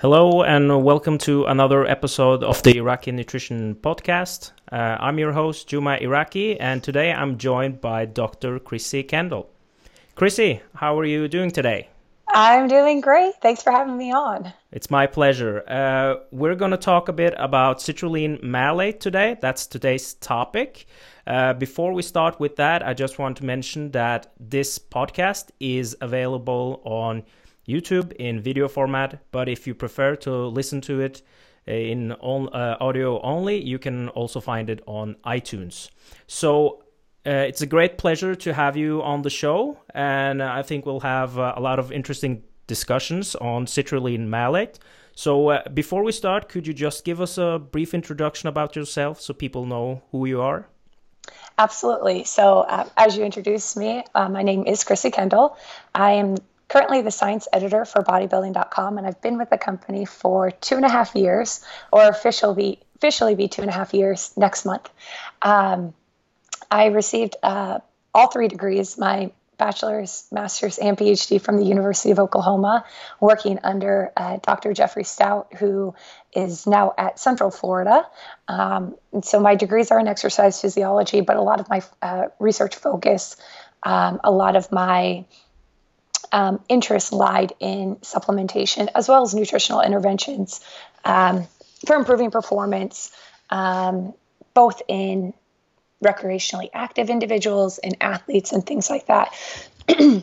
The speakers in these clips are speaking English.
Hello and welcome to another episode of the Iraki Nutrition Podcast. Uh, I'm your host, Juma Iraki, and today I'm joined by Dr. Chrissy Kendall. Chrissy, how are you doing today? I'm doing great. Thanks for having me on. It's my pleasure. Uh, we're going to talk a bit about citrulline malate today. That's today's topic. Uh, before we start with that, I just want to mention that this podcast is available on YouTube in video format, but if you prefer to listen to it in on, uh, audio only, you can also find it on iTunes. So uh, it's a great pleasure to have you on the show, and I think we'll have uh, a lot of interesting discussions on citrulline malate. So uh, before we start, could you just give us a brief introduction about yourself so people know who you are? Absolutely. So, uh, as you introduced me, uh, my name is Chrissy Kendall. I am currently the science editor for bodybuilding.com, and I've been with the company for two and a half years, or officially officially be two and a half years next month. Um, I received uh, all three degrees my bachelor's, master's, and PhD from the University of Oklahoma, working under uh, Dr. Jeffrey Stout, who is now at Central Florida. Um, so my degrees are in exercise physiology, but a lot of my uh, research focus, um, a lot of my um, interest lied in supplementation as well as nutritional interventions um, for improving performance, um, both in recreationally active individuals and athletes and things like that.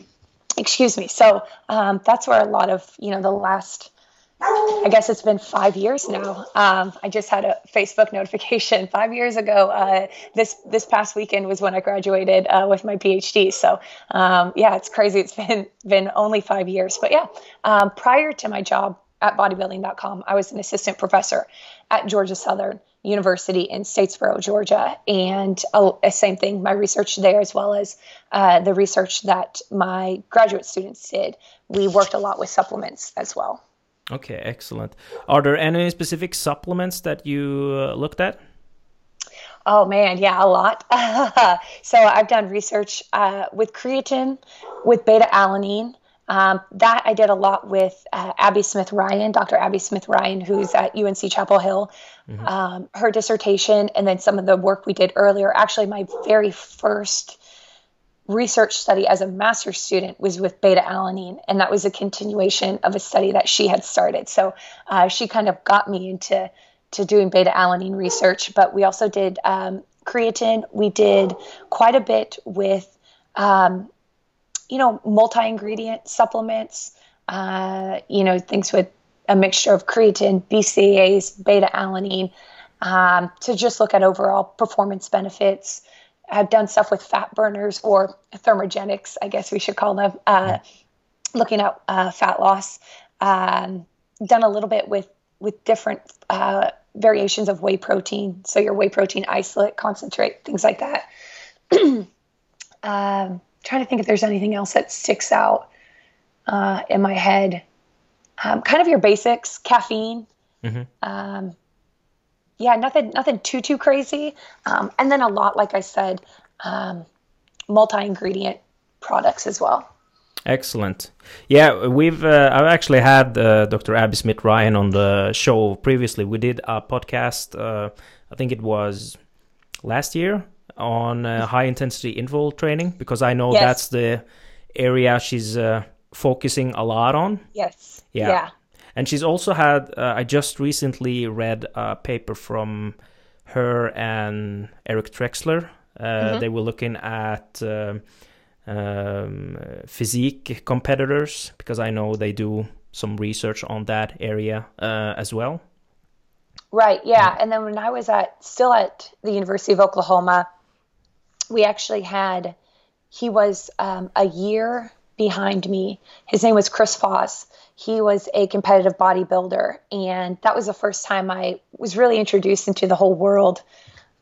Excuse me. So um, that's where a lot of you know the last I guess it's been five years now. Um, I just had a Facebook notification five years ago. Uh, this this past weekend was when I graduated uh, with my PhD. So um, yeah, it's crazy. It's been been only five years, but yeah. Um, prior to my job at bodybuilding.com, I was an assistant professor at Georgia Southern University in Statesboro, Georgia, and oh, same thing. My research there, as well as uh, the research that my graduate students did, we worked a lot with supplements as well. Okay, excellent. Are there any specific supplements that you uh, looked at? Oh man, yeah, a lot. so I've done research uh, with creatine, with beta alanine. Um, that I did a lot with uh, Abby Smith Ryan, Dr. Abby Smith Ryan, who's at UNC Chapel Hill. Mm-hmm. Um, her dissertation, and then some of the work we did earlier. Actually, my very first research study as a master's student was with beta alanine, and that was a continuation of a study that she had started. So uh, she kind of got me into to doing beta alanine research. But we also did um, creatine. We did quite a bit with, um, you know, multi ingredient supplements. Uh, you know, things with a mixture of creatine, BCAAs, beta alanine, um, to just look at overall performance benefits. I've done stuff with fat burners or thermogenics, I guess we should call them, uh, looking at uh, fat loss. Um, done a little bit with with different uh, variations of whey protein, so your whey protein isolate, concentrate, things like that. um, trying to think if there's anything else that sticks out uh, in my head. Um, kind of your basics, caffeine. Mm-hmm. Um, yeah, nothing, nothing too too crazy. Um, and then a lot, like I said, um, multi ingredient products as well. Excellent. Yeah, we've uh, I've actually had uh, Dr. Abby Smith Ryan on the show previously. We did a podcast. Uh, I think it was last year on uh, high intensity interval training because I know yes. that's the area she's uh, focusing a lot on. Yes. Yeah. yeah and she's also had uh, i just recently read a paper from her and eric trexler uh, mm-hmm. they were looking at uh, um, physique competitors because i know they do some research on that area uh, as well right yeah and then when i was at still at the university of oklahoma we actually had he was um, a year behind me his name was Chris Fahs he was a competitive bodybuilder. And that was the first time I was really introduced into the whole world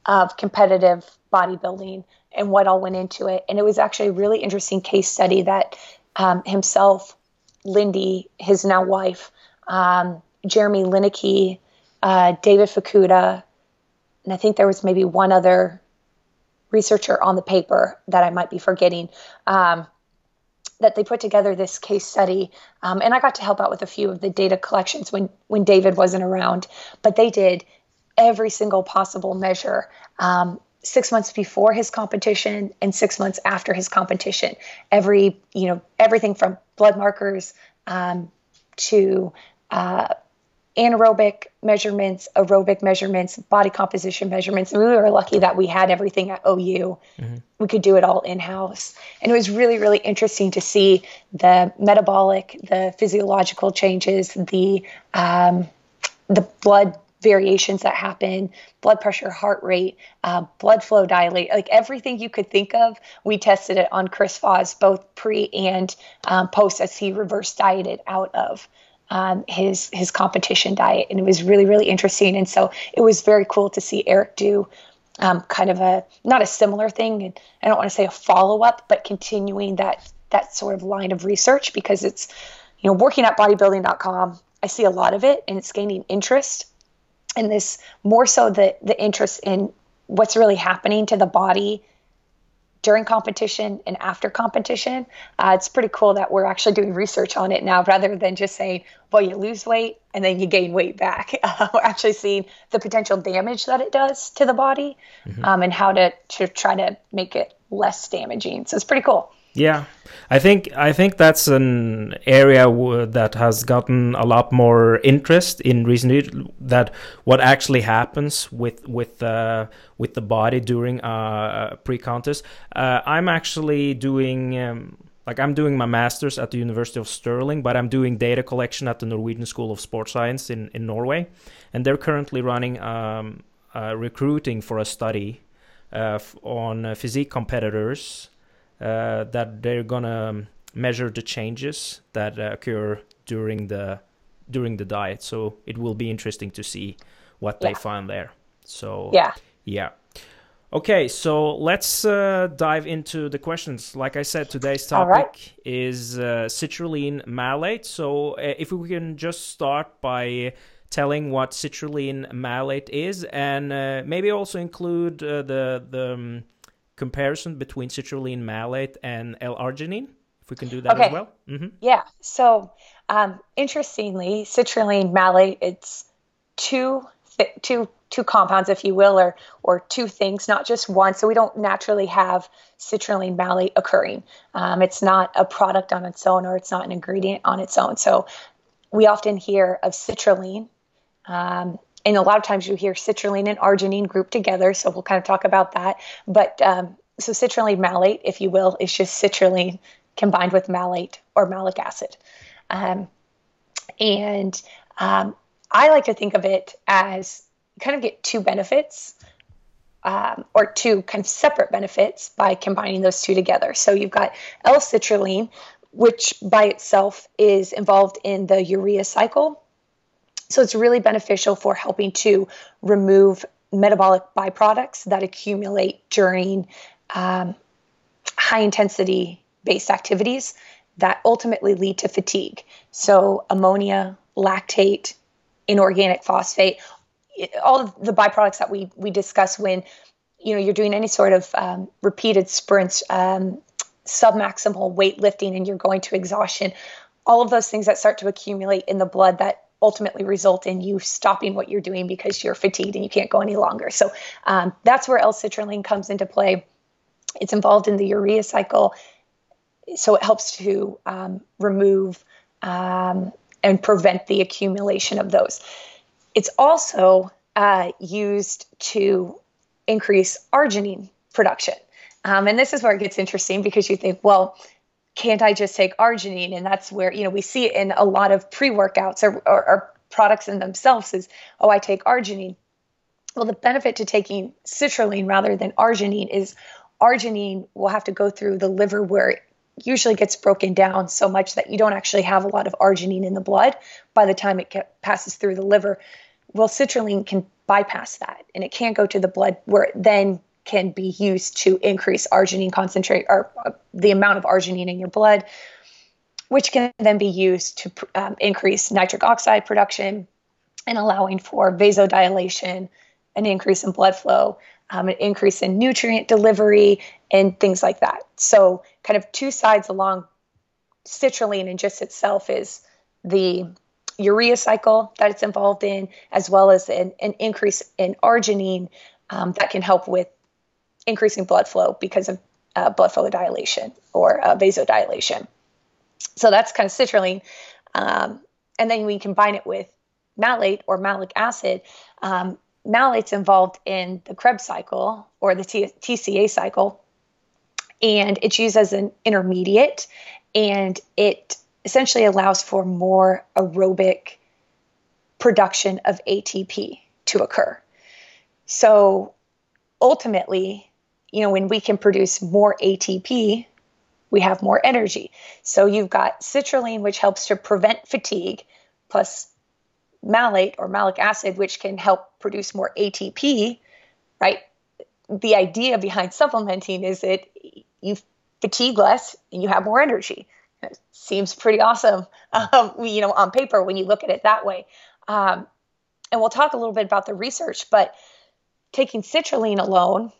of competitive bodybuilding and what all went into it. And it was actually a really interesting case study that um, himself, Lindy, his now wife, um, Jeremy Loenneke, uh, David Fukuda, and I think there was maybe one other researcher on the paper that I might be forgetting. Um, that they put together this case study, um, and I got to help out with a few of the data collections when when David wasn't around. But they did every single possible measure um, six months before his competition and six months after his competition. Every you know everything from blood markers um, to uh, anaerobic measurements, aerobic measurements, body composition measurements. And we were lucky that we had everything at OU. Mm-hmm. We could do it all in house. And it was really, really interesting to see the metabolic, the physiological changes, the um, the blood variations that happen, blood pressure, heart rate, uh, blood flow dilate, like everything you could think of. We tested it on Chris Fahs, both pre and um, post as he reverse dieted out of um, his his competition diet, and it was really really interesting. And so it was very cool to see Eric do um, kind of a not a similar thing, and I don't want to say a follow up, but continuing that that sort of line of research because it's you know working at bodybuilding.com. I see a lot of it, and it's gaining interest. And this more so the the interest in what's really happening to the body during competition and after competition. Uh, it's pretty cool that we're actually doing research on it now rather than just saying, well, you lose weight and then you gain weight back. Uh, we're actually seeing the potential damage that it does to the body mm-hmm. um, and how to, to try to make it less damaging. So it's pretty cool. Yeah, I think I think that's an area w- that has gotten a lot more interest in recent years. That what actually happens with with uh, with the body during a pre-contest. Uh, I'm actually doing. Um, like I'm doing my master's at the University of Stirling, but I'm doing data collection at the Norwegian School of Sports Science in, in Norway, and they're currently running um, uh, recruiting for a study uh, on uh, physique competitors uh, that they're gonna measure the changes that occur during the during the diet. So it will be interesting to see what yeah. they find there. So yeah, yeah. Okay, so let's uh, dive into the questions. Like I said, today's topic right. is uh, citrulline malate. So uh, if we can just start by telling what citrulline malate is, and uh, maybe also include uh, the the um, comparison between citrulline malate and L-arginine? If we can do that okay. as well. Mm-hmm. Yeah. So um, interestingly, citrulline malate, it's two th- two two compounds, if you will, or or two things, not just one. So we don't naturally have citrulline malate occurring. Um, it's not a product on its own, or it's not an ingredient on its own. So we often hear of citrulline um, and a lot of times you hear citrulline and arginine grouped together. So we'll kind of talk about that. But um, so citrulline malate, if you will, is just citrulline combined with malate or malic acid. Um, and um, I like to think of it as kind of get two benefits um, or two kind of separate benefits by combining those two together. So you've got L-citrulline, which by itself is involved in the urea cycle so it's really beneficial for helping to remove metabolic byproducts that accumulate during um, high intensity based activities that ultimately lead to fatigue. So ammonia, lactate, inorganic phosphate, all of the byproducts that we we discuss when you know you're doing any sort of um, repeated sprints, um, submaximal weightlifting, and you're going to exhaustion. All of those things that start to accumulate in the blood that ultimately result in you stopping what you're doing because you're fatigued and you can't go any longer. So um, that's where L-citrulline comes into play. It's involved in the urea cycle, so it helps to um, remove um, and prevent the accumulation of those. It's also uh, used to increase arginine production. Um, and this is where it gets interesting because you think, well, can't I just take arginine? And that's where, you know, we see it in a lot of pre workouts or, or, or, products in themselves is, oh, I take arginine. Well, the benefit to taking citrulline rather than arginine is arginine will have to go through the liver where it usually gets broken down so much that you don't actually have a lot of arginine in the blood by the time it get, passes through the liver. Well, citrulline can bypass that and it can't go to the blood where it then can be used to increase arginine concentrate or uh, the amount of arginine in your blood, which can then be used to um, increase nitric oxide production and allowing for vasodilation, an increase in blood flow, um, an increase in nutrient delivery, and things like that. So, kind of two sides along citrulline in just itself is the urea cycle that it's involved in, as well as an, an increase in arginine um, that can help with increasing blood flow because of uh, blood flow dilation or uh, vasodilation. So that's kind of citrulline. Um, and then we combine it with malate or malic acid. Um, malate's involved in the Krebs cycle or the T- TCA cycle, and it's used as an intermediate, and it essentially allows for more aerobic production of ATP to occur. So ultimately, you know, when we can produce more ATP, we have more energy. So you've got citrulline, which helps to prevent fatigue, plus malate or malic acid, which can help produce more ATP, right? The idea behind supplementing is that you fatigue less and you have more energy. It seems pretty awesome, um, you know, on paper when you look at it that way. Um, and we'll talk a little bit about the research, but taking citrulline alone,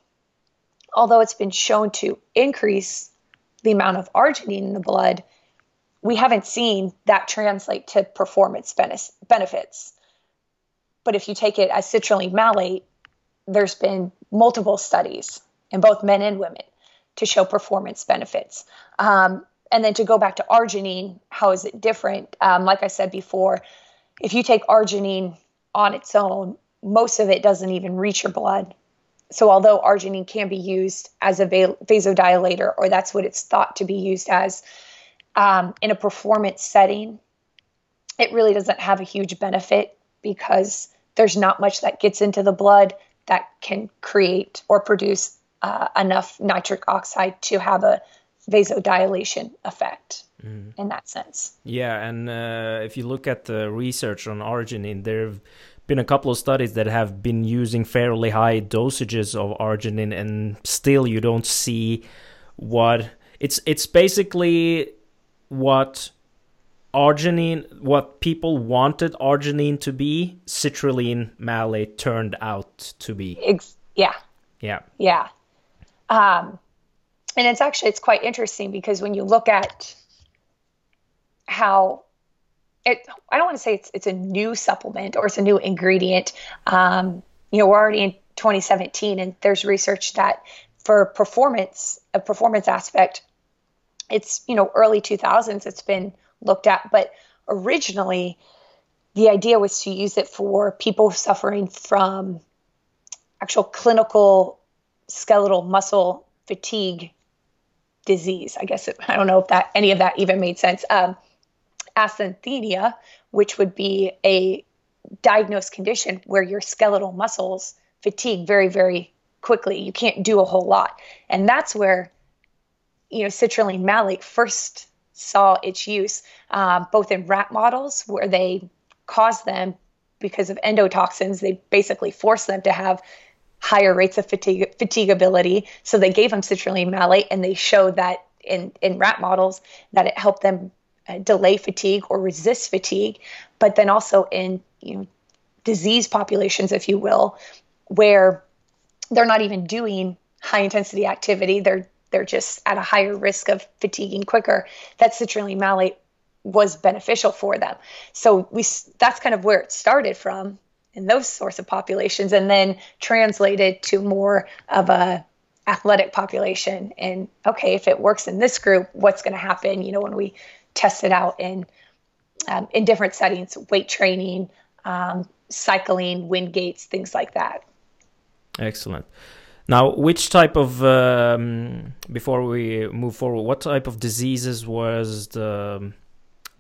although it's been shown to increase the amount of arginine in the blood, we haven't seen that translate to performance benefits. But if you take it as citrulline malate, there's been multiple studies in both men and women to show performance benefits. Um, and then to go back to arginine, how is it different? Um, like I said before, if you take arginine on its own, most of it doesn't even reach your blood. So, although arginine can be used as a vasodilator, or that's what it's thought to be used as, um, in a performance setting, it really doesn't have a huge benefit because there's not much that gets into the blood that can create or produce uh, enough nitric oxide to have a vasodilation effect mm. in that sense. Yeah, and uh, if you look at the research on arginine, there have been a couple of studies that have been using fairly high dosages of arginine, and still you don't see what it's. It's basically what arginine, what people wanted arginine to be, citrulline malate turned out to be. Ex- yeah. Yeah. Yeah. Um, and it's actually it's quite interesting because when you look at how it, I don't want to say it's it's a new supplement or it's a new ingredient. Um, you know, we're already in 2017, and there's research that for performance, a performance aspect, it's you know early 2000s it's been looked at but originally the idea was to use it for people suffering from actual clinical skeletal muscle fatigue disease i guess it, i don't know if that any of that even made sense um, asthenia which would be a diagnosed condition where your skeletal muscles fatigue very very quickly. You can't do a whole lot. And that's where you know, citrulline malate first saw its use um, both in rat models where they caused them because of endotoxins, they basically forced them to have higher rates of fatigue, fatigability. So they gave them citrulline malate and they showed that in, in rat models that it helped them delay fatigue or resist fatigue. But then also in you know, disease populations, if you will, where they're not even doing high intensity activity, they're they're just at a higher risk of fatiguing quicker, that citrulline malate was beneficial for them. So we that's kind of where it started from in those sorts of populations, and then translated to more of a athletic population. And okay, if it works in this group, what's going to happen? You know, when we test it out in um, in different settings, weight training, um, cycling, Wingates, things like that. Excellent. Now, which type of um, before we move forward, what type of diseases was the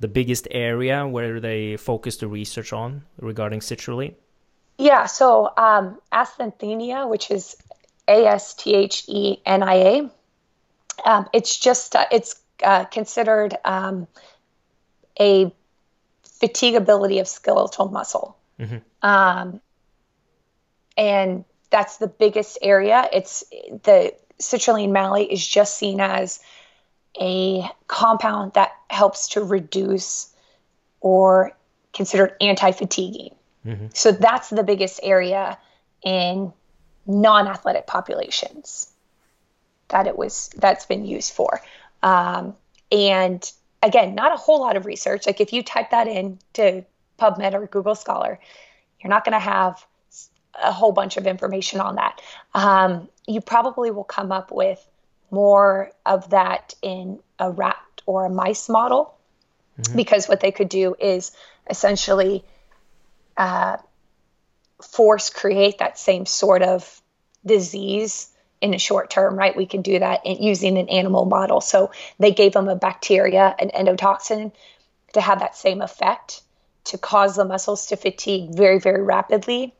the biggest area where they focused the research on regarding citrulline? Yeah, so um, asthenia, which is A S T H E N I A, um, it's just uh, it's uh, considered um, a fatigability of skeletal muscle, mm-hmm. Um, and that's the biggest area. It's the citrulline malate is just seen as a compound that helps to reduce or considered anti-fatiguing. Mm-hmm. So that's the biggest area in non-athletic populations that it was that's been used for. Um, and again, not a whole lot of research. Like if you type that in to PubMed or Google Scholar, you're not going to have a whole bunch of information on that. Um, you probably will come up with more of that in a rat or a mice model mm-hmm. because what they could do is essentially uh, force create that same sort of disease in a short term, right? We can do that in, using an animal model. So they gave them a bacteria, an endotoxin, to have that same effect to cause the muscles to fatigue very, very rapidly.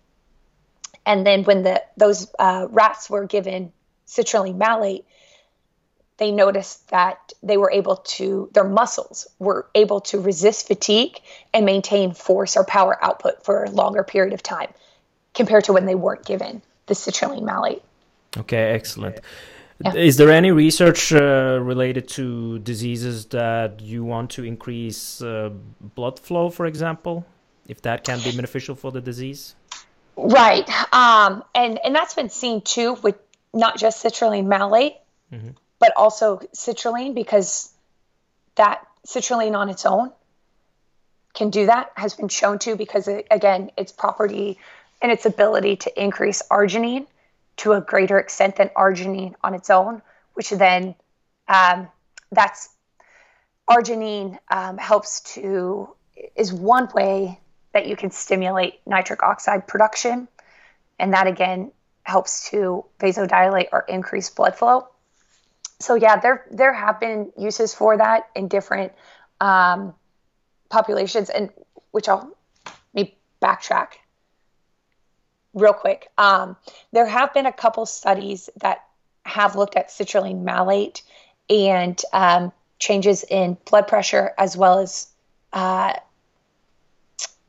And then when the those uh, rats were given citrulline malate, they noticed that they were able to their muscles were able to resist fatigue and maintain force or power output for a longer period of time compared to when they weren't given the citrulline malate. Okay, excellent. Yeah. Is there any research uh, related to diseases that you want to increase uh, blood flow, for example, if that can be beneficial for the disease? Right, um, and and that's been seen too with not just citrulline malate, mm-hmm. but also citrulline because that citrulline on its own can do that has been shown to because it, again its property and its ability to increase arginine to a greater extent than arginine on its own, which then um, that's arginine um, helps to is one way that you can stimulate nitric oxide production, and that again helps to vasodilate or increase blood flow. So yeah, there there have been uses for that in different um, populations, and which I'll me backtrack real quick. Um, there have been a couple studies that have looked at citrulline malate and um, changes in blood pressure as well as uh,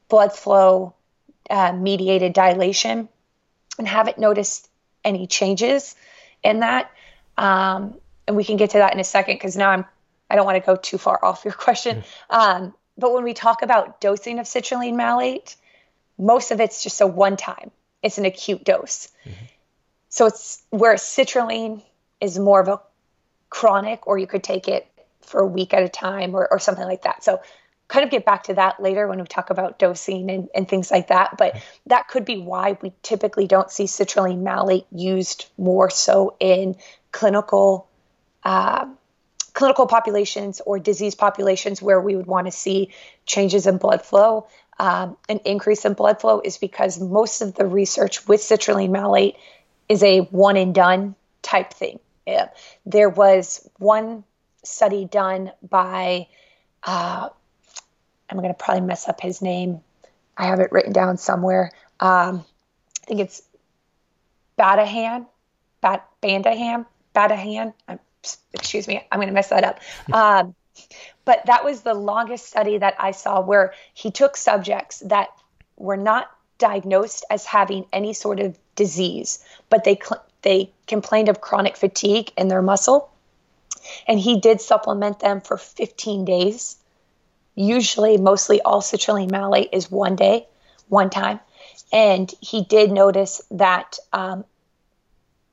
blood flow uh, mediated dilation and haven't noticed any changes in that. Um, and we can get to that in a second because now I'm I don't want to go too far off your question. Mm. but when we talk about dosing of citrulline malate, most of it's just a one time it's an acute dose. Mm-hmm. So it's where citrulline is more of a chronic, or you could take it for a week at a time or, or something like that. So kind of get back to that later when we talk about dosing and, and things like that. But that could be why we typically don't see citrulline malate used more so in clinical uh, clinical populations or disease populations where we would want to see changes in blood flow um, an increase in blood flow is because most of the research with citrulline malate is a one and done type thing. Yeah. There was one study done by, uh, I'm going to probably mess up his name. I have it written down somewhere. Um, I think it's Badahan, Bat, Bandahan, Badahan. excuse me, I'm going to mess that up. Um, but that was the longest study that I saw where he took subjects that were not diagnosed as having any sort of disease, but they cl- they complained of chronic fatigue in their muscle, and he did supplement them for 15 days. Usually, mostly all citrulline malate is one day, one time, and he did notice that um,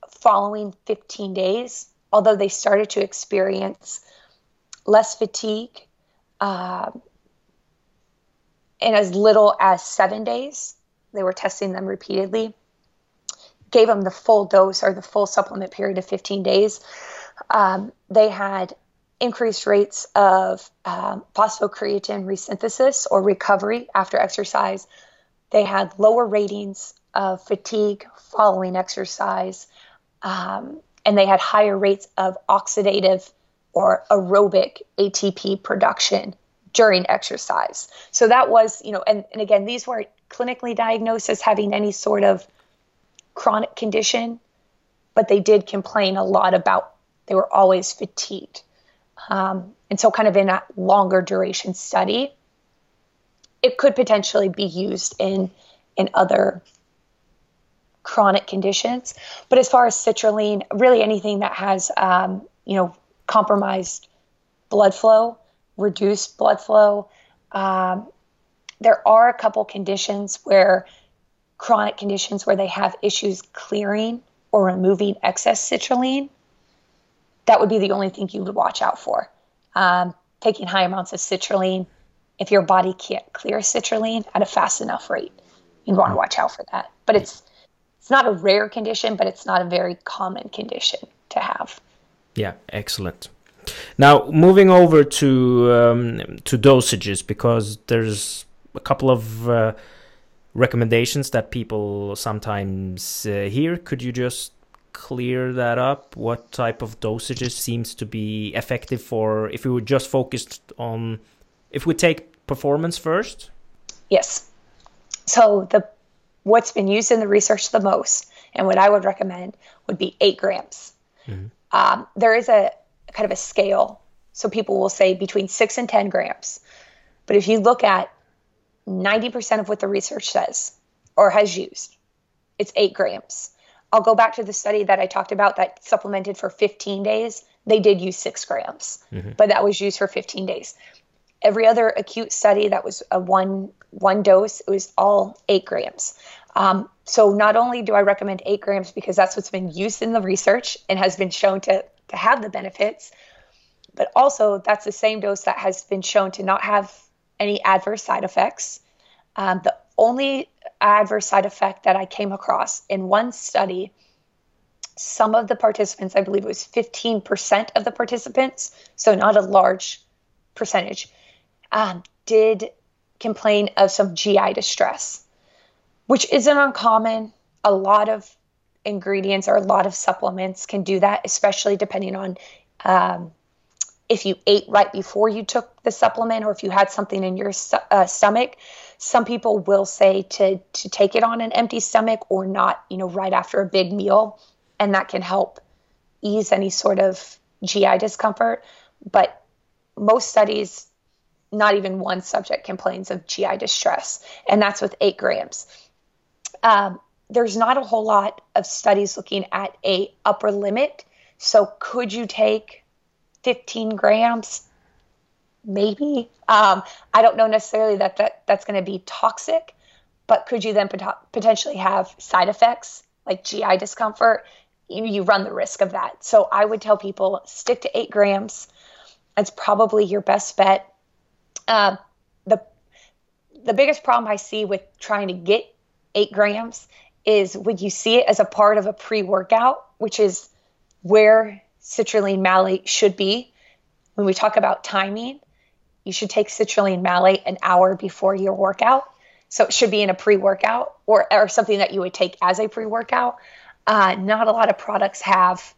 following 15 days, although they started to experience less fatigue uh, in as little as seven days. They were testing them repeatedly. Gave them the full dose or the full supplement period of 15 days. Um, they had increased rates of um, phosphocreatine resynthesis or recovery after exercise. They had lower ratings of fatigue following exercise, um, and they had higher rates of oxidative or aerobic ATP production during exercise. So that was, you know, and, and again, these weren't clinically diagnosed as having any sort of chronic condition, but they did complain a lot about they were always fatigued. Um, and so, kind of in a longer duration study, it could potentially be used in in other chronic conditions. But as far as citrulline, really anything that has, um, you know, compromised blood flow, reduced blood flow. Um, there are a couple conditions where chronic conditions where they have issues clearing or removing excess citrulline, that would be the only thing you would watch out for. Um, taking high amounts of citrulline, if your body can't clear citrulline at a fast enough rate, you'd want to watch out for that. But it's it's not a rare condition, but it's not a very common condition to have. Yeah, excellent. Now moving over to um, to dosages because there's a couple of uh, recommendations that people sometimes uh, hear. Could you just clear that up? What type of dosages seems to be effective for if we were just focused on if we take performance first? Yes. So the what's been used in the research the most, and what I would recommend would be eight grams. Mm-hmm. Um, there is a kind of a scale, so people will say between six and ten grams. But if you look at 90% of what the research says or has used, it's eight grams. I'll go back to the study that I talked about that supplemented for 15 days. They did use six grams, mm-hmm. but that was used for 15 days. Every other acute study that was a one one dose, it was all eight grams. Um, so not only do I recommend eight grams because that's what's been used in the research and has been shown to to have the benefits, but also that's the same dose that has been shown to not have any adverse side effects. Um, the only adverse side effect that I came across in one study, some of the participants, I believe it was 15% of the participants, so not a large percentage, um, did complain of some GI distress, which isn't uncommon. A lot of ingredients or a lot of supplements can do that, especially depending on um, if you ate right before you took the supplement or if you had something in your uh, stomach. Some people will say to to take it on an empty stomach or not you know right after a big meal and that can help ease any sort of gi discomfort. But most studies not even one subject complains of gi distress and that's with eight grams um, there's not a whole lot of studies looking at a upper limit so could you take 15 grams, maybe. Um, I don't know necessarily that, that that's going to be toxic, but could you then pot- potentially have side effects like GI discomfort? You, you run the risk of that. So I would tell people stick to eight grams. It's probably your best bet. Uh, the the biggest problem I see with trying to get eight grams is when you see it as a part of a pre workout, which is where citrulline malate should be. When we talk about timing, you should take citrulline malate an hour before your workout. So it should be in a pre workout or, or something that you would take as a pre workout. Uh, not a lot of products have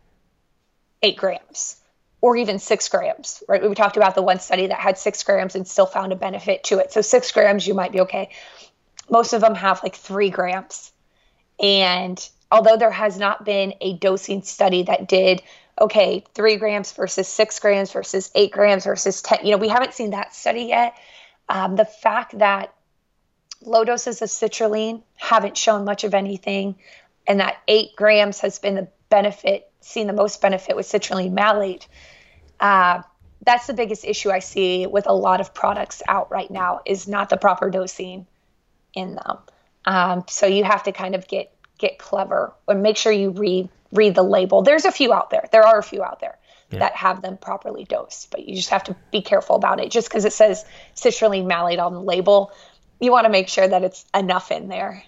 eight grams or even six grams, right? We talked about the one study that had six grams and still found a benefit to it. So six grams, you might be okay. Most of them have like three grams. And although there has not been a dosing study that did okay, three grams versus six grams versus eight grams versus 10. You know, we haven't seen that study yet. Um, the fact that low doses of citrulline haven't shown much of anything, and that eight grams has been the benefit, seen the most benefit with citrulline malate. Uh, that's the biggest issue I see with a lot of products out right now is not the proper dosing in them. Um, so you have to kind of get get clever and make sure you read read the label. There's a few out there. There are a few out there yeah. that have them properly dosed, but you just have to be careful about it. Just because it says citrulline malate on the label, you want to make sure that it's enough in there.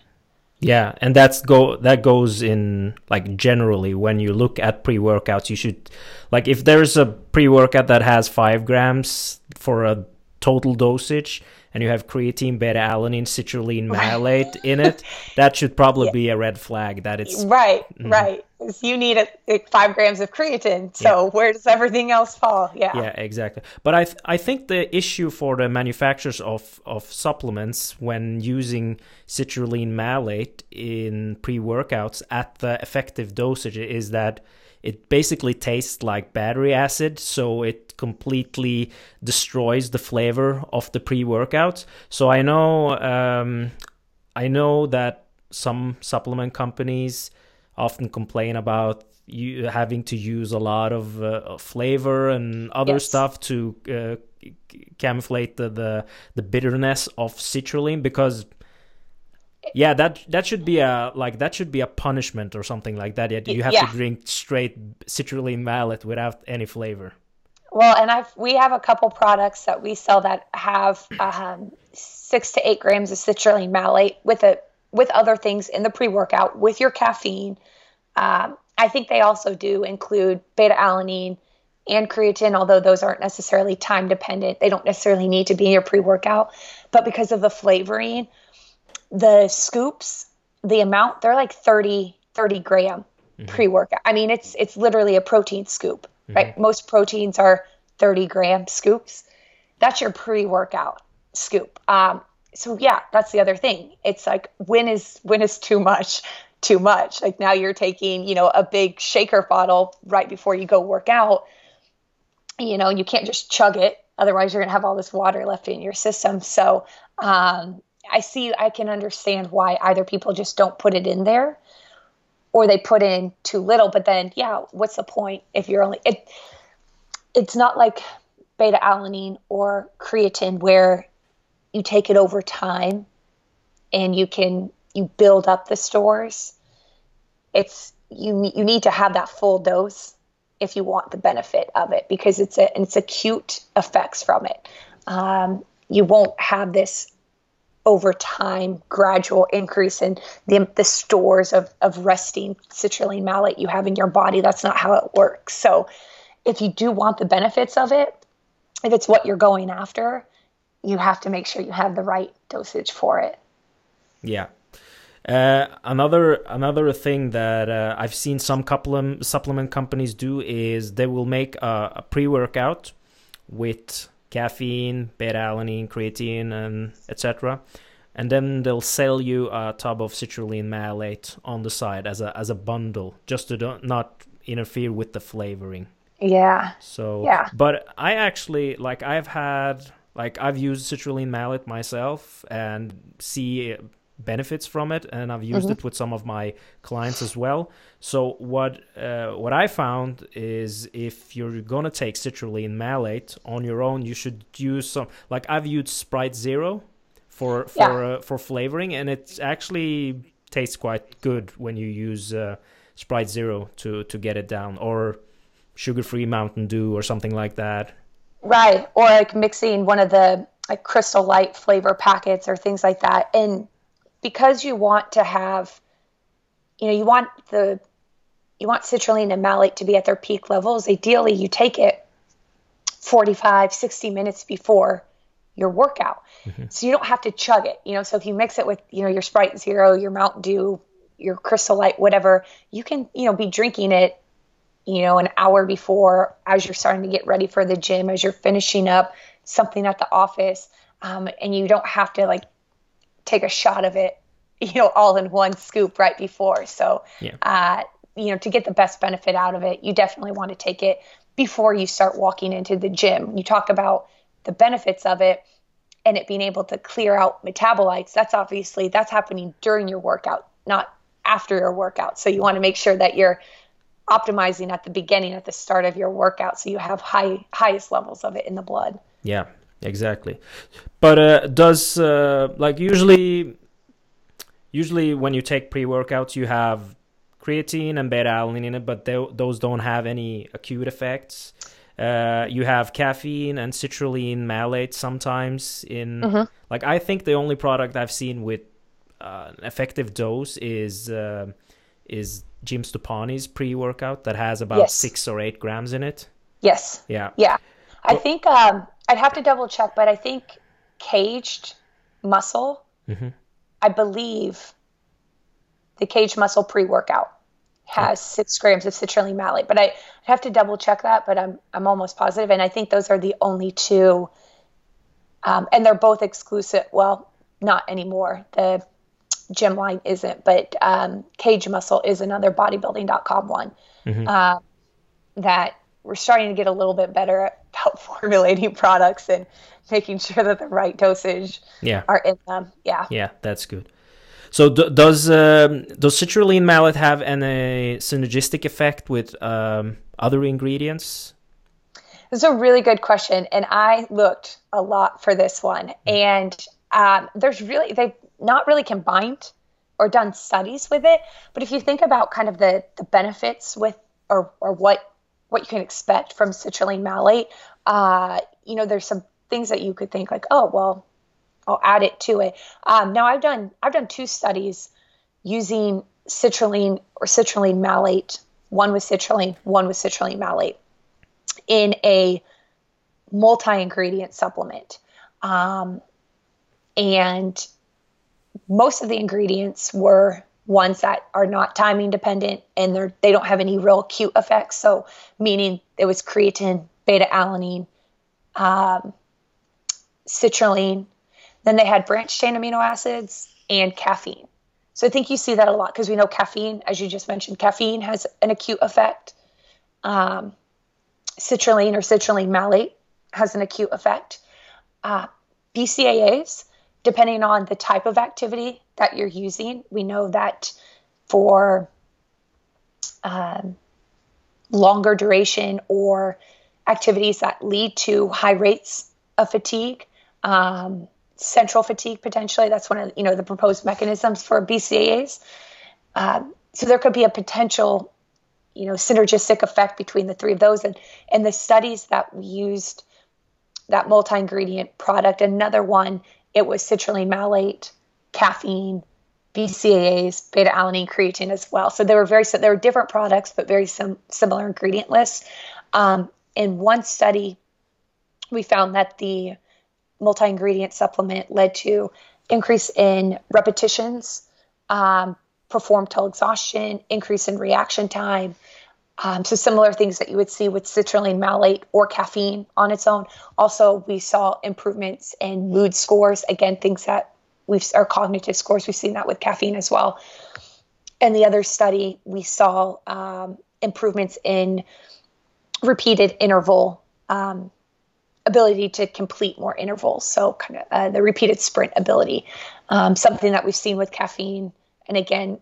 Yeah, and that's go that goes in like generally when you look at pre-workouts, you should like if there's a pre-workout that has five grams for a total dosage, and you have creatine, beta alanine, citrulline malate in it, that should probably yeah. be a red flag that it's right, mm-hmm. right. You need a, like five grams of creatine. So yeah. where does everything else fall? Yeah, yeah, exactly. But I th- I think the issue for the manufacturers of of supplements when using citrulline malate in pre workouts at the effective dosage is that it basically tastes like battery acid, so it completely destroys the flavor of the pre-workout. So I know, um, I know that some supplement companies often complain about you having to use a lot of uh, flavor and other yes. stuff to uh, camouflage the, the the bitterness of citrulline because yeah, that that should be a like that should be a punishment or something like that. You have Yeah. to drink straight citrulline malate without any flavor. Well, and I've we have a couple products that we sell that have um, six to eight grams of citrulline malate with a with other things in the pre workout with your caffeine. Um, I think they also do include beta alanine and creatine, although those aren't necessarily time dependent. They don't necessarily need to be in your pre workout, but because of the flavoring, the scoops, the amount they're like 30 30 gram pre workout. I mean, it's it's literally a protein scoop right? Most proteins are 30 gram scoops. That's your pre workout scoop. Um, so yeah, that's the other thing. It's like when is when is too much too much? Like now you're taking you know a big shaker bottle right before you go work out. You know you can't just chug it, otherwise you're gonna have all this water left in your system. So um, I see, I can understand why either people just don't put it in there or they put in too little. But then, yeah, what's the point if you're only it? It's not like beta alanine or creatine where you take it over time and you can you build up the stores. It's you you need to have that full dose if you want the benefit of it because it's a it's acute effects from it. Um, you won't have this over time gradual increase in the, the stores of, of resting citrulline malate you have in your body. That's not how it works. So if you do want the benefits of it, if it's what you're going after, you have to make sure you have the right dosage for it. Yeah. Uh, another another thing that uh, I've seen some supplement supplement companies do is they will make a, a pre workout with caffeine, beta alanine, creatine, and etc. And then they'll sell you a tub of citrulline malate on the side as a as a bundle, just to not interfere with the flavoring. Yeah. So Yeah. but I actually like I've had like I've used citrulline malate myself and see benefits from it and I've used it with some of my clients as well. So what uh, what I found is if you're gonna take citrulline malate on your own, you should use some like I've used Sprite Zero for for Yeah. uh, for flavoring and it actually tastes quite good when you use uh, Sprite Zero to to get it down or sugar-free Mountain Dew or something like that. Right. Or like mixing one of the like crystal light flavor packets or things like that. And because you want to have, you know, you want the, you want citrulline and malate to be at their peak levels. Ideally, you take it 45, 60 minutes before your workout. Mm-hmm. So you don't have to chug it, you know. So if you mix it with, you know, your Sprite Zero, your Mountain Dew, your Crystal Light, whatever, you can, you know, be drinking it you know, an hour before as you're starting to get ready for the gym, as you're finishing up something at the office. Um, and you don't have to like take a shot of it, you know, all in one scoop right before. So, Yeah. uh, you know, to get the best benefit out of it, you definitely want to take it before you start walking into the gym. You talk about the benefits of it and it being able to clear out metabolites. That's obviously that's happening during your workout, not after your workout. So you want to make sure that you're optimizing at the beginning at the start of your workout so you have high highest levels of it in the blood Yeah, exactly. But uh, does uh, like usually usually when you take pre-workouts you have creatine and beta alanine in it, but tho- those don't have any acute effects. Uh, you have caffeine and citrulline malate sometimes in like I think the only product I've seen with uh, an effective dose is uh, is Jim Stoppani's pre-workout that has about Yes. six or eight grams in it. yes Yeah. yeah i think um i'd have to double check but i think Kaged Muscle i believe the Kaged Muscle pre-workout has six grams of citrulline malate but I, i'd have to double check that but i'm i'm almost positive and i think those are the only two um, and they're both exclusive well not anymore the JYM line isn't but um, Kaged Muscle is another bodybuilding.com one uh, that we're starting to get a little bit better about formulating products and making sure that the right dosage Yeah. are in them yeah Yeah, that's good. So d- does um, does citrulline malate have any synergistic effect with um, other ingredients? This is a really good question, and I looked a lot for this one. And um, there's really they not really combined or done studies with it. But if you think about kind of the the benefits with or or what what you can expect from citrulline malate, uh, you know, there's some things that you could think like, oh well, I'll add it to it. Um, now I've done I've done two studies using citrulline or citrulline malate, one with citrulline, one with citrulline malate, in a multi-ingredient supplement. Um, and most of the ingredients were ones that are not timing dependent and they're they don't have any real acute effects. So meaning it was creatine, beta alanine, um, citrulline. Then they had branched chain amino acids and caffeine. So I think you see that a lot because we know caffeine, as you just mentioned, caffeine has an acute effect. Um, citrulline or citrulline malate has an acute effect. Uh, BCAAs, depending on the type of activity that you're using, we know that for um, longer duration or activities that lead to high rates of fatigue, um, central fatigue potentially. That's one of you know the proposed mechanisms for BCAAs. Um, so there could be a potential, you know, synergistic effect between the three of those. And and the studies that we used that multi-ingredient product, another one, it was citrulline malate, caffeine, BCAAs, beta alanine, creatine as well. So they were very they were different products, but very sim- similar ingredient lists. Um, in one study, we found that the multi ingredient supplement led to increase in repetitions, um, performed till exhaustion, increase in reaction time. Um, so similar things that you would see with citrulline malate or caffeine on its own. Also, we saw improvements in mood scores. Again, things that we've our cognitive scores. We've seen that with caffeine as well. And the other study, we saw um, improvements in repeated interval um, ability to complete more intervals. So, kind of uh, the repeated sprint ability, um, something that we've seen with caffeine, and again,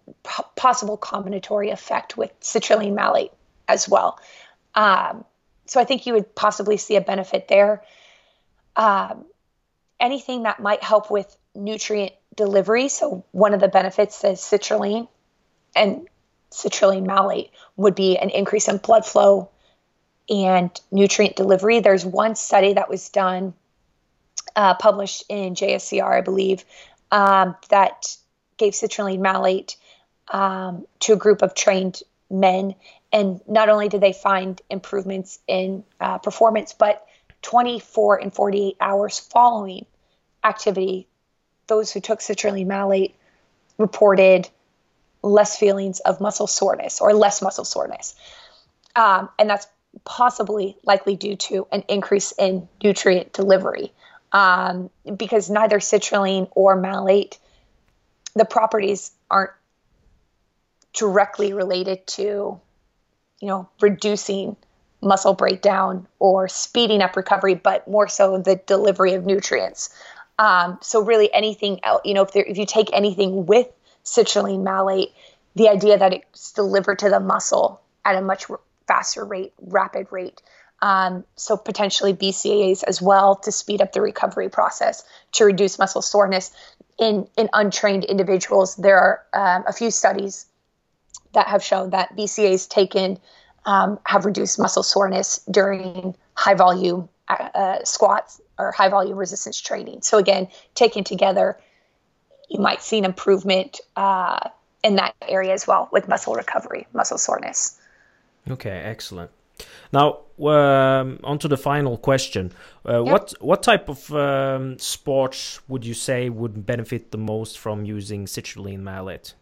possible combinatory effect with citrulline malate as well. Um, so, I think you would possibly see a benefit there. Um, anything that might help with nutrient delivery. So, one of the benefits is citrulline and citrulline malate would be an increase in blood flow and nutrient delivery. There's one study that was done, uh, published in JSCR, I believe, um, that gave citrulline malate um, to a group of trained men. And not only did they find improvements in uh, performance, but 24 and 48 hours following activity, those who took citrulline malate reported less feelings of muscle soreness or less muscle soreness. Um, and that's possibly likely due to an increase in nutrient delivery um, because neither citrulline or malate, the properties aren't directly related to, you know, reducing muscle breakdown or speeding up recovery, but more so the delivery of nutrients. Um, so really anything else, you know, if, there, if you take anything with citrulline malate, the idea that it's delivered to the muscle at a much faster rate, rapid rate. Um, so potentially BCAAs as well to speed up the recovery process to reduce muscle soreness in in untrained individuals. There are um, a few studies that have shown that BCAs taken um, have reduced muscle soreness during high volume uh, uh, squats or high volume resistance training. So again, taken together, you might see an improvement uh, in that area as well with muscle recovery, muscle soreness. Okay, excellent. Now, um, on to the final question. Uh, yep. What what type of um, sports would you say would benefit the most from using citrulline malate?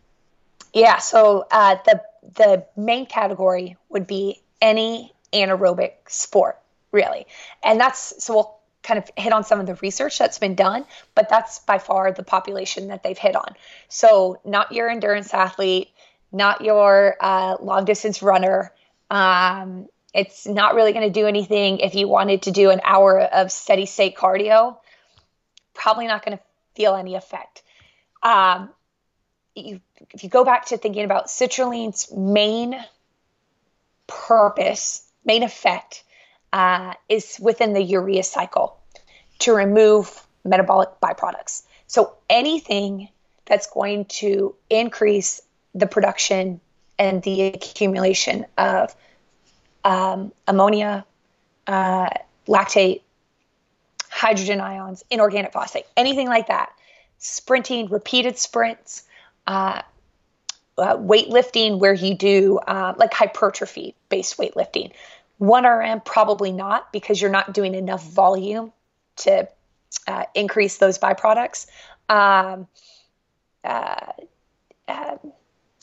Yeah, so uh, the the main category would be any anaerobic sport, really, and that's so we'll kind of hit on some of the research that's been done, but that's by far the population that they've hit on. So not your endurance athlete, not your uh, long distance runner um, it's not really going to do anything if you wanted to do an hour of steady state cardio. Probably not going to feel any effect. Um, you, if you go back to thinking about citrulline's main purpose, main effect, uh, is within the urea cycle to remove metabolic byproducts. So anything that's going to increase the production and the accumulation of um, ammonia, uh, lactate, hydrogen ions, inorganic phosphate, anything like that. Sprinting, repeated sprints, uh, uh, weightlifting where you do uh, like hypertrophy based weightlifting. 1RM, probably not because you're not doing enough volume to uh, increase those byproducts. Um, uh, uh,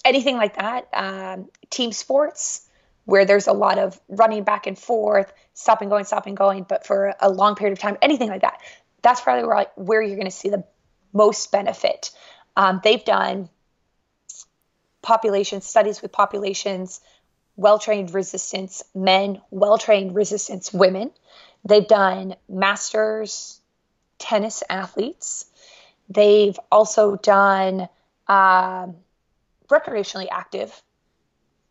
anything like that. Um, team sports, where there's a lot of running back and forth, stopping, going, stopping, going, but for a long period of time, anything like that. That's probably where, where you're going to see the most benefit. Um, they've done population studies with populations, well trained resistance men, well trained resistance women. They've done masters tennis athletes. They've also done um, recreationally active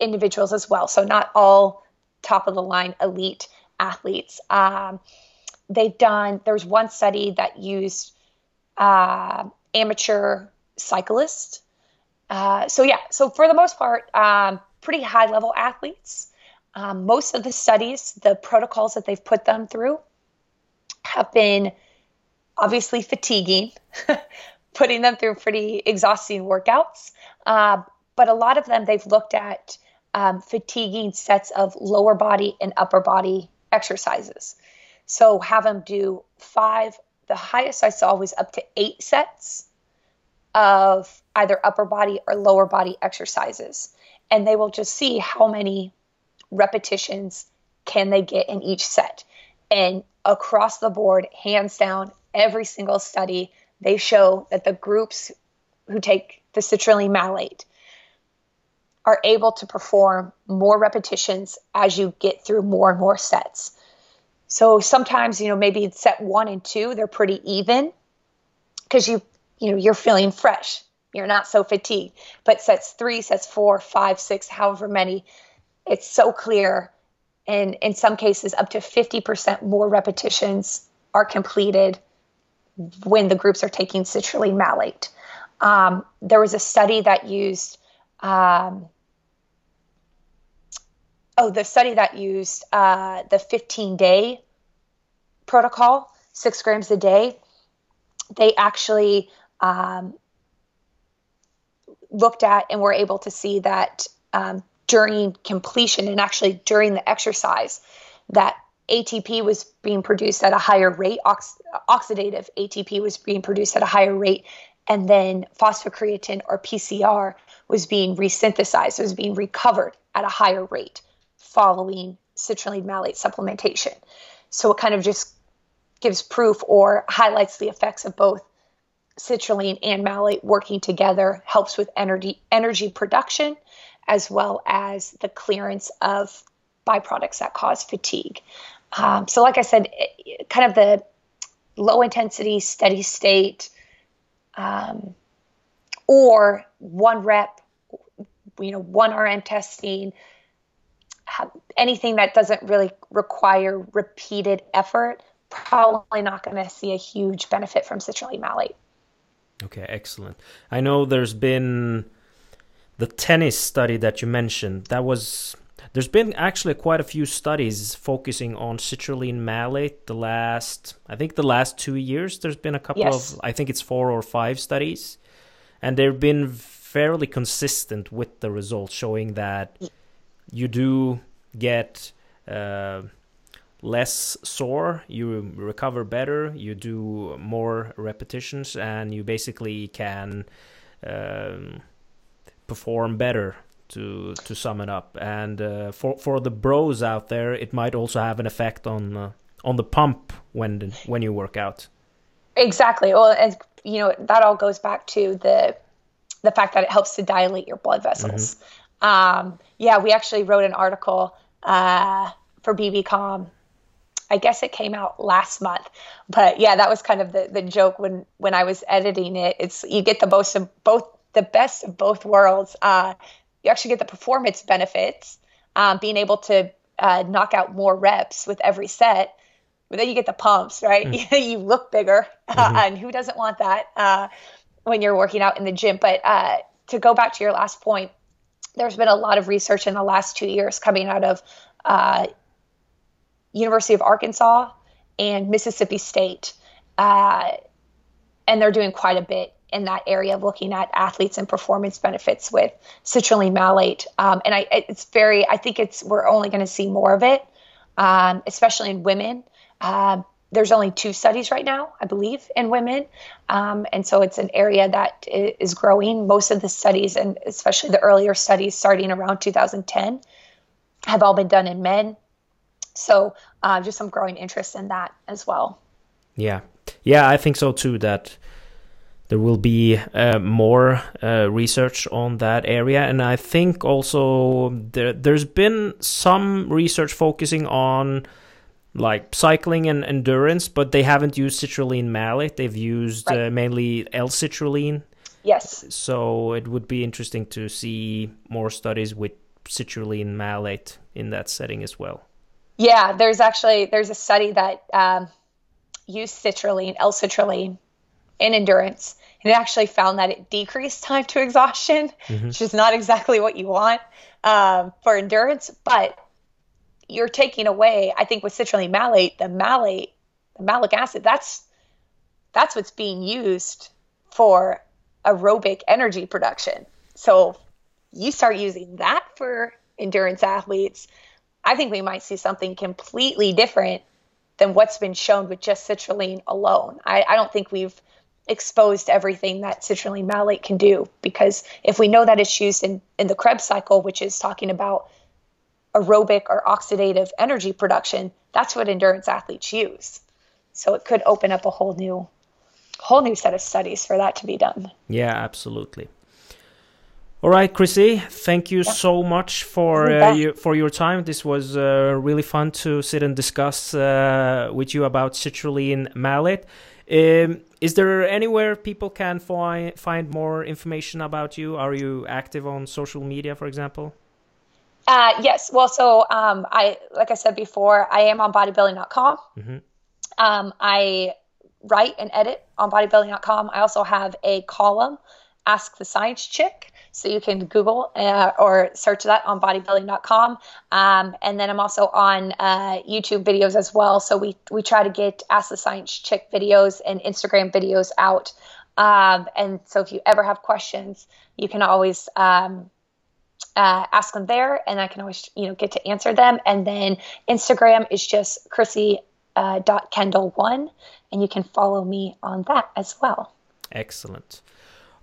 individuals as well. So, not all top of the line elite athletes. Um, they've done, there's one study that used uh, amateur cyclists. Uh, so, yeah, so for the most part, um, pretty high level athletes. Um, most of the studies, the protocols that they've put them through, have been obviously fatiguing, putting them through pretty exhausting workouts. Uh, but a lot of them they've looked at um, fatiguing sets of lower body and upper body exercises. So have them do five. The highest I saw was up to eight sets of either upper body or lower body exercises. And they will just see how many repetitions can they get in each set. And across the board, hands down, every single study, they show that the groups who take the citrulline malate are able to perform more repetitions as you get through more and more sets. So sometimes, you know, maybe in set one and two, they're pretty even because you, you know, you're feeling fresh. You're not so fatigued. But sets three, sets four, five, six, however many, it's so clear. And in some cases, up to 50% more repetitions are completed when the groups are taking citrulline malate. Um, there was a study that used, um, oh, the study that used uh, the 15 day protocol, six grams a day. They actually um, looked at and were able to see that um, during completion and actually during the exercise, that ATP was being produced at a higher rate, ox- oxidative ATP was being produced at a higher rate, and then phosphocreatine or PCR was being resynthesized, was being recovered at a higher rate following citrulline malate supplementation. So it kind of just gives proof or highlights the effects of both citrulline and malate working together, helps with energy energy production as well as the clearance of byproducts that cause fatigue. Um, so, like I said, it, kind of the low intensity, steady state, um, or one rep, you know, one RM testing, anything that doesn't really require repeated effort, probably not going to see a huge benefit from citrulline malate. Okay, excellent. I know there's been the tennis study that you mentioned. That was there's been actually quite a few studies focusing on citrulline malate the last, I think the last two years. There's been a couple yes. of, I think it's four or five studies, and they've been fairly consistent with the results, showing that you do get uh, less sore, you recover better, you do more repetitions, and you basically can um, perform better to to sum it up. And uh, for for the bros out there, it might also have an effect on uh, on the pump when when you work out. Exactly. Well, and you know that all goes back to the the fact that it helps to dilate your blood vessels. Mm-hmm. Um, yeah, we actually wrote an article uh, for BB.com. I guess it came out last month, but yeah, that was kind of the, the joke when when I was editing it. It's you get the most of both the best of both worlds. Uh, you actually get the performance benefits, um, being able to uh, knock out more reps with every set. But then you get the pumps, right? Mm. you look bigger, mm-hmm. and who doesn't want that? Uh, when you're working out in the gym. But uh, to go back to your last point, there's been a lot of research in the last two years coming out of uh, University of Arkansas and Mississippi State, uh, and they're doing quite a bit in that area of looking at athletes and performance benefits with citrulline malate. Um, and I, it's very, I think it's we're only going to see more of it, um, especially in women. Uh, there's only two studies right now, I believe, in women. Um, and so it's an area that is growing. Most of the studies, and especially the earlier studies starting around 2010, have all been done in men. So uh, just some growing interest in that as well. Yeah. Yeah, I think so too. That there will be uh, more uh, research on that area and i think also there, there's been some research focusing on like cycling and endurance, but they haven't used citrulline malate. They've used right. uh, mainly L-citrulline. Yes. So it would be interesting to see more studies with citrulline malate in that setting as well. Yeah, there's actually there's a study that um, used citrulline, L-citrulline, in endurance, and it actually found that it decreased time to exhaustion, mm-hmm. which is not exactly what you want um, for endurance, but you're taking away, I think with citrulline malate, the malate, the malic acid, that's that's what's being used for aerobic energy production. So you start using that for endurance athletes, I think we might see something completely different than what's been shown with just citrulline alone. I, I don't think we've exposed everything that citrulline malate can do because if we know that it's used in, in the Krebs cycle, which is talking about aerobic or oxidative energy production, that's what endurance athletes use. So it could open up a whole new whole new set of studies for that to be done. Yeah, absolutely. All right, Krissy, thank you so much for uh, you, for your time. This was uh, really fun to sit and discuss uh, with you about citrulline malate. Um, is there anywhere people can fi- find more information about you? Are you active on social media, for example? Uh, yes. Well, so um, I, like I said before, I am on bodybuilding.com. Mm-hmm. Um, I write and edit on bodybuilding.com. I also have a column, Ask the Science Chick. So you can Google uh, or search that on bodybuilding.com. Um, and then I'm also on uh, YouTube videos as well. So we, we try to get Ask the Science Chick videos and Instagram videos out. Um, and so if you ever have questions, you can always um, uh, ask them there, and I can always you know get to answer them. And then Instagram is just Krissy uh, dot Kendall one, and you can follow me on that as well. Excellent.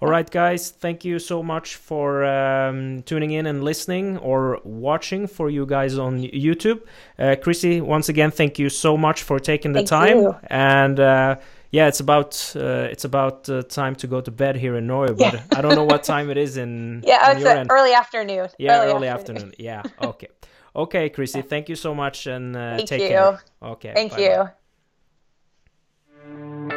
All right, guys, thank you so much for um, tuning in and listening or watching for you guys on YouTube. Uh, Krissy, once again, thank you so much for taking the thank time. You. And uh, yeah, it's about uh, it's about uh, time to go to bed here in Norway, but yeah. I don't know what time it is in. Yeah, it's early afternoon. Yeah, early, early afternoon. afternoon. Yeah, okay, okay, Krissy, thank you so much, and uh, thank take you. care. Okay, thank bye you. Bye.